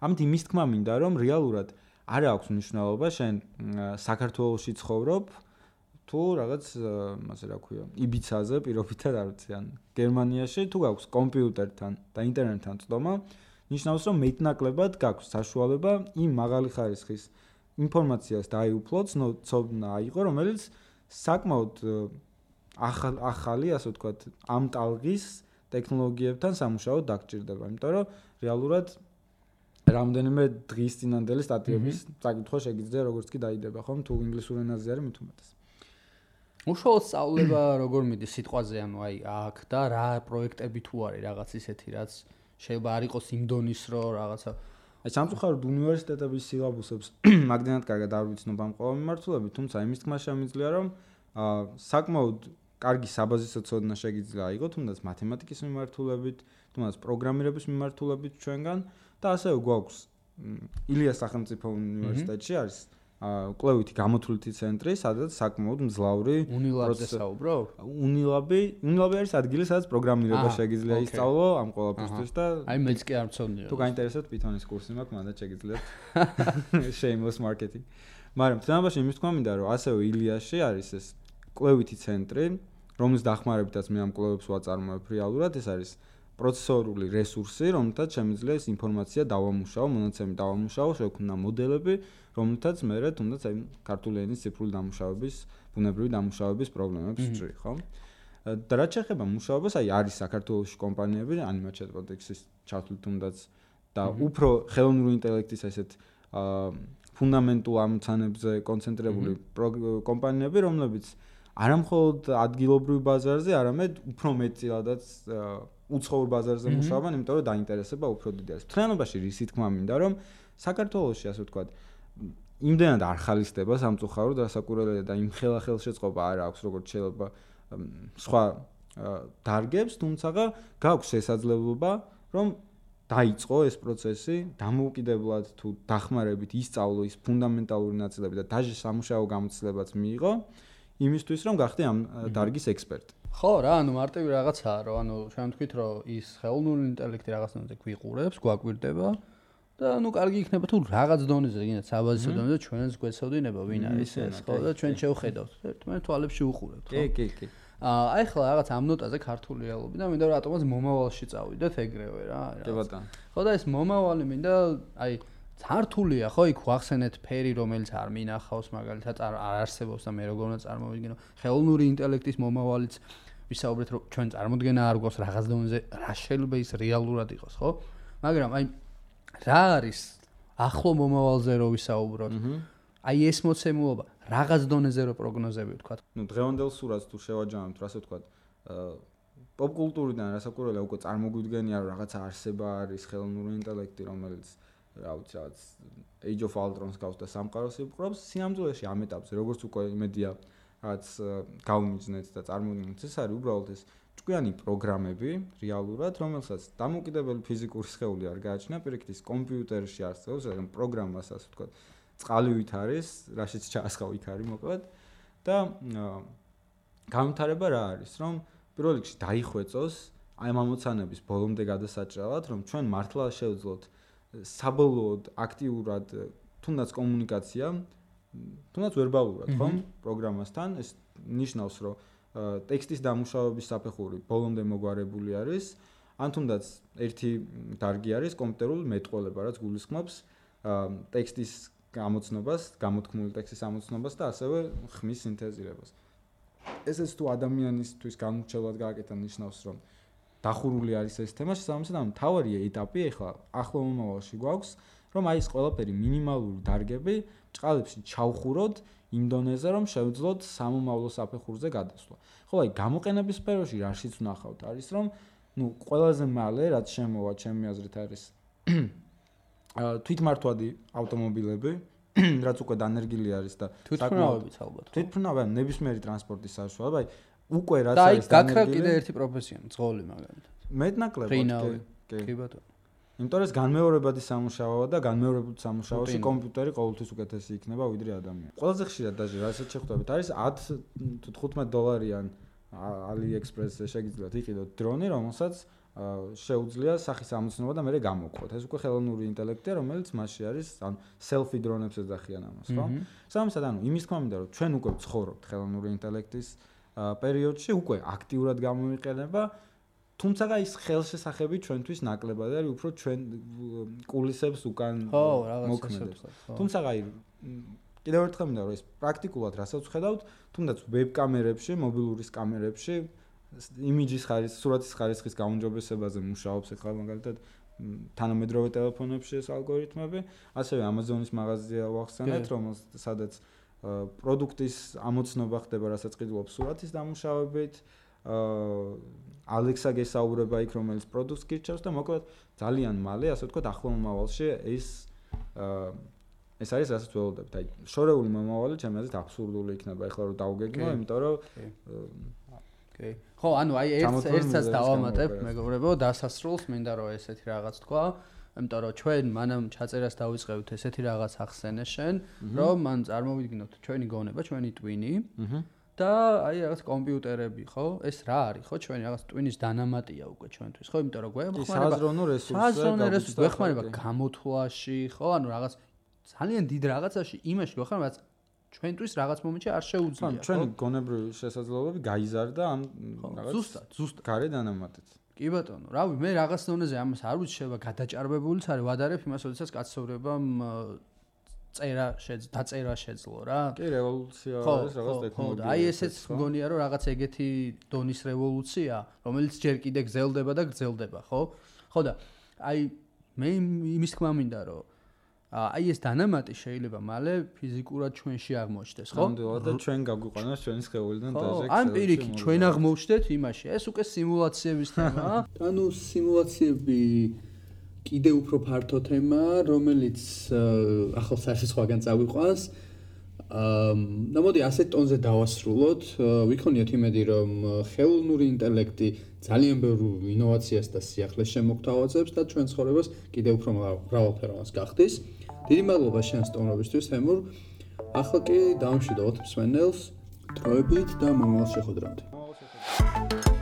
ამით იმის თქმა მინდა, რომ რეალურად არ აქვს მნიშვნელობა შენ საქართველოსში ცხოვრობ თუ რაღაც ასე რა ქვია, იბიცაზე პირობითად არ ვიცი, ან გერმანიაში თუ გაქვს კომპიუტერთან და ინტერნეტთან წდომა, ნიშნავს რომ მეტნაკლებად გაქვს საშუალება იმ მაღალი ხარისხის ინფორმაციას დაიუფლოთ, ცოდნა აიღო, რომელიც საკმაოდ ახალი, ასე ვთქვათ, ამ ტალღის ტექნოლოგიებთან სამუშაოდ დაგჭირდება, იმიტომ რომ რეალურად რამდენიმე დღის წინანდელი სტატიების წაკითხვა შეგიძლია როგორც კი დაიდება, ხომ? თუ ინგლისურ ენაზე არის მით უმეტეს. უშუალოდ სწავლება როგორ მიდის სიტყვაზე, ანუ აი აქ და რა პროექტები თუ არის რაღაც ისეთი, რაც შეიძლება არ იყოს იმ დონის რო რაღაცა. აი სამწუხაროდ უნივერსიტეტების სილაბუსებს მაგდენად კარგად არ ვიცნობ ამ ყოველ მიმართულებით, თუმცა იმის თქმა შემიძლია რომ აა საკმაოდ კარგი საბაზისო ცოდნა შეგიძლია აიღო თუნდაც მათემატიკის მიმართულებით, თუნდაც პროგრამირების მიმართულებით ჩვენგან და ასევე გვაქვს ილიას სახელმწიფო უნივერსიტეტში არის კვლევითი გამოთვლითი ცენტრი, სადაც საკმაოდ მძლავრი უნილაბზე საუბრო? უნილაბი, უნილაბი არის ადგილი, სადაც პროგრამირება შეიძლება ისწავლო ამ ყველაფერთვის და აი მეც კი არ მწონია. თუ გაინტერესებთ Python-ის კურსი მაქვს, მანდ შეგიძლიათ. Shameless marketing. მაგრამ თამაში იმის თქმა მინდა, რომ ასევე ილიაში არის ეს კვლევითი ცენტრი, რომლის დახმარებითაც მე ამ კვლევებს ვაწარმოებ რეალურად, ეს არის პროცესორული რესურსი, რომელთაც შემიძლია ეს ინფორმაცია დავამუშავო, მონაცემი დავამუშავო, შექმნა მოდელები, რომელთაც მე რა თუნდაც აი ქართული ენის ციფრული დამუშავების, ბუნებრივი დამუშავების პრობლემებს ვჭრი, ხო? და რა შეიძლება მუშაობას, აი არის საქართველოს კომპანიები, Animation Robotics-ის ჩართული თუნდაც და უფრო ხელოვნური ინტელექტის ესეთ აა ფუნდამენტულ ამოცანებზე კონცენტრირებული კომპანიები, რომლებიც არამხოლოდ ადგილობრივ ბაზარზე, არამედ უფრო მეტწილადაც უცხოურ ბაზარზე მუშაობენ, იმიტომ რომ დაინტერესება უფრო დიდი არის. თლიანობაში რის თქმა მინდა, რომ საქართველოსში ასე ვთქვათ, იმდენად არ ხალისდება სამწუხაროდ რასაკურველია და იმ ხელახელ შეწყობა არ აქვს როგორც შეიძლება სხვა დარგებს, თუმცა გაქვს შესაძლებლობა, რომ დაიწყო ეს პროცესი, დამოუკიდებლად თუ დახმარებით ისწავლო ის ფუნდამენტალური ნაწილები და დაჟე სამუშაო გამოცდილებაც მიიღო, იმისთვის რომ გახდე ამ დარგის ექსპერტი. ხო რა, ანუ მარტივი რაღაცაა, რომ ანუ ჩვენ თქვით, რომ ის ხელოვნური ინტელექტი რაღაცნაირად გვიყურებს, გვაკვირდება, და ნუ კარგი იქნება თუ რაღაც დონეზე გინდა საბაზისო დონეზე ჩვენს გვეცოდინება ვინ არის ეს ხო და ჩვენ შევხედავთ. ერთმანეთს თვალებში უყურებთ ხო? კი კი. კი აი ხლა რაღაც ამ ნოტაზე ქართული რეალობი და მინდა რომ ატომას მომავალში წავიდეთ ეგრევე რა კი ბატონო. ხო და ეს მომავალი მინდა აი ძართულია ხო? იქ ვახსენეთ ფერი რომელიც არ მინახავს მაგალითად არ არსებობს და მე როგორ უნდა წარმოვიდგინო ხელოვნური ინტელექტის მომავალიც ვისაუბრეთ რომ ჩვენ წარმოდგენა არ გვაქვს რაღაც დონეზე რა შეიძლება ის რეალურად იყოს ხო? მაგრამ აი რა არის ახლო მომავალზე რო ვისაუბროთ? აი ეს მოცემულობა რაღაც დონეზე რო პროგნოზები ვთქვა. ნუ დღევანდელ სურათს თუ შევაჯამებთ, ასე ვთქვა, აა პოპკულტურიდან რასაკურველია უკვე წარმოგვიდგენია რომ რაღაც არსება არის ხელოვნური ინტელექტი, რომელიც რა ვიცი, რაღაც Age of Ultron-ს გავს და სამყაროს იპყრობს, სიამძულეში ამ ეტაპზე, როგორც უკვე იმედია რაც გავმიძნეთ და წარმოგვიდგენთ, ეს არის უბრალოდ ეს ჭკვიანი პროგრამები რეალურად, რომელსაც დამოუკიდებელი ფიზიკური სხეული არ გააჩნია, პირიქით ის კომპიუტერში არსებობს, მაგრამ პროგრამას ასე ვთქვათ, წყალივით არის, რაშიც ჩაასხავ იქ არის მოკლედ. და გამთარება რა არის, რომ პირველ რიგში დაიხვეწოს აი მომოცანების ბოლომდე გადასაჭრელად, რომ ჩვენ მართლა შევძლოთ საბოლოოდ აქტიურად თუნდაც კომუნიკაცია, თუნდაც ვერბალურად, ხომ, პროგრამასთან, ეს ნიშნავს, რომ ტექსტის დამუშავების საფეხური ბოლომდე მოგვარებული არის. ან თუნდაც ერთი დარგი არის კომპიუტერული მეტყველება რაც გულისხმობს ტექსტის გამოცნობას, გამოთქმული ტექსტის ამოცნობას და ასევე ხმის სინთეზირებას. ესეც თუ ადამიანისთვის განუჩელად გააკეთა ნიშნავს რომ დახურული არის ეს თემა შესაბამისად ამ თავარი ეტაპი ახლა ახლო მომავალში გვაქვს რომ აი ეს ყველაფერი მინიმალური დარგები ჭყალებში ჩავხუროთ იმ დონეზე რომ შევძლოთ სამომავლო საფეხურზე გადასვლა. ხო, აი გამოყენების სფეროში რა შიც ვნახავთ არის რომ ნუ ყველაზე მალე რაც შემოვა ჩემი აზრით არის თვითმართვადი ავტომობილები რაც უკვე დანერგილი არის და თვითმფრინავებიც ალბათ. თვითმფრინავი ნებისმიერი ტრანსპორტის საშუალება, აი უკვე რაც და აი არის გაქრა კიდე ერთი პროფესია, ძღოლი მაგალითად. მეტნაკლებად ფრინავი. კი. კი ბატონო. იმიტომ რომ განმეორებადი სამუშაოა და განმეორებულ სამუშაოში კომპიუტერი ყოველთვის უკეთესი იქნება ვიდრე ადამიანი. ყველაზე ხშირად დაჟე რასაც შეხვდებით არის 10 თუ 15 დოლარიან AliExpress-ზე შეგიძლიათ იყიდოთ დრონი, რომელსაც შეუძლია სახის ამოცნობა და მე გამოგხოთ. ეს უკვე ხელოვნური ინტელექტია, რომელიც მასში არის, ანუ selfie დრონებს ეძახიან ამას, ხო? მჰმ. სამისად ანუ იმის თქმა მინდა რომ ჩვენ უკვე ვცხოვრობთ ხელოვნური ინტელექტის აა, პერიოდში, უკვე აქტიურად გამოიყენება თუმცა ის ხელშესახები ჩვენთვის ნაკლებად არის უფრო ჩვენ კულისებს უკან მოქმედებს. თუმცა აი კიდევ ერთხელ მინდა რომ ეს პრაქტიკულად რასაც ვხედავთ, თუნდაც ვებ კამერებში, მობილურის კამერებში იმიჯის ხარისხის, სურათის ხარისხის გაუმჯობესებაზე მუშაობს ახლა მაგალითად თანამედროვე ტელეფონებში ეს ალგორითმები, ასევე Amazon-ის მაღაზია ვახსენეთ, კი. რომელს სადაც აა, პროდუქტის ამოცნობა ხდება, რასაც ყიდულობს სურათის დამუშავებით, აა Alexa გესაუბრება იქ, რომელიც პროდუქტს გირჩევს და მოკლედ ძალიან მალე, ასე ვთქვათ, ახლო მომავალში ეს აა ეს არის რასაც ველოდებით. აი, შორეული მომავალი ჩემი აზრით აბსურდული იქნება ახლა რომ დავგეგმო, კი. იმიტომ რომ აა, კი. ხო, ანუ აი ერთ ერთსაც დავამატებ, მეგობრებო, დასასრულს მინდა რომ ესეთი რაღაც თქვა. იმიტომ რომ ჩვენ მანამ ჩაწერას დავიწყებთ ესეთი რაღაც ახსენე შენ, რომ მან წარმოვიდგინოთ ჩვენი გონება, ჩვენი ტვინი და აი რაღაც კომპიუტერები, ხო? ეს რა არის, ხო? ჩვენი რაღაც ტვინის დანამატია უკვე ჩვენთვის, ხო? იმიტომ რომ გვეხმარება საზრონო რესურსზე საზრონო რესურსი გვეხმარება გამოთვლაში, ხო? ანუ რაღაც ძალიან დიდ რაღაცაში იმაში გვეხმარება, რაც ჩვენთვის რაღაც მომენტში არ ხო, შეუძლია, ჩვენი გონებრივი შესაძლებლობები გაიზარდა ამ ხო? რაღაც ზუსტად, ზუსტად. გარე დანამატით. კი ბატონო, რავი, მე რაღაც დონეზე ამას არ შეიძლება გადაჭარბებულიც არის, ვადარებ იმას, როდესაც კაცობრებამ ა, წერა შეძ დაწერა შეძლო რა. კი, რევოლუცია ხო, არის რაღაც ხო, ხო, ტექნოლოგია. და აი ესეც მგონია რომ რაღაც ეგეთი დონის რევოლუცია, რომელიც ჯერ კიდე გრძელდება და გრძელდება, ხო? ხო და აი მე იმ- იმის თქმა მინდა რომ აი ეს დანამატი შეიძლება მალე ფიზიკურად ჩვენში აღმოჩნდეს, ხო? ნამდვილად და ჩვენ გაგვიყვანოს ჩვენი სხეულიდან ხო, დაჟე. ან პირიქით ჩვენ აღმოვჩნდეთ იმაში. ეს უკვე სიმულაციების თემაა. ანუ სიმულაციები კიდე უფრო ფართო თემაა, რომელიც ახალ საში სხვაგან წავიყვანს. აა, და მოდი ასეთ ტონზე დავასრულოთ. ვიქონიათ იმედი, რომ ხელოვნური ინტელექტი ძალიან ბევრ ინოვაციას და სიახლეს შემოგთავაზებს და ჩვენ ცხოვრებას კიდე უფრო მრავალ- მრავალფეროვანს გახდის. დიდი მადლობა შენ სტუმრობისთვის, თემურ. ახლა კი დავამშვიდოთ მსმენელს დროებით და მომავალ შეხვედრამდე.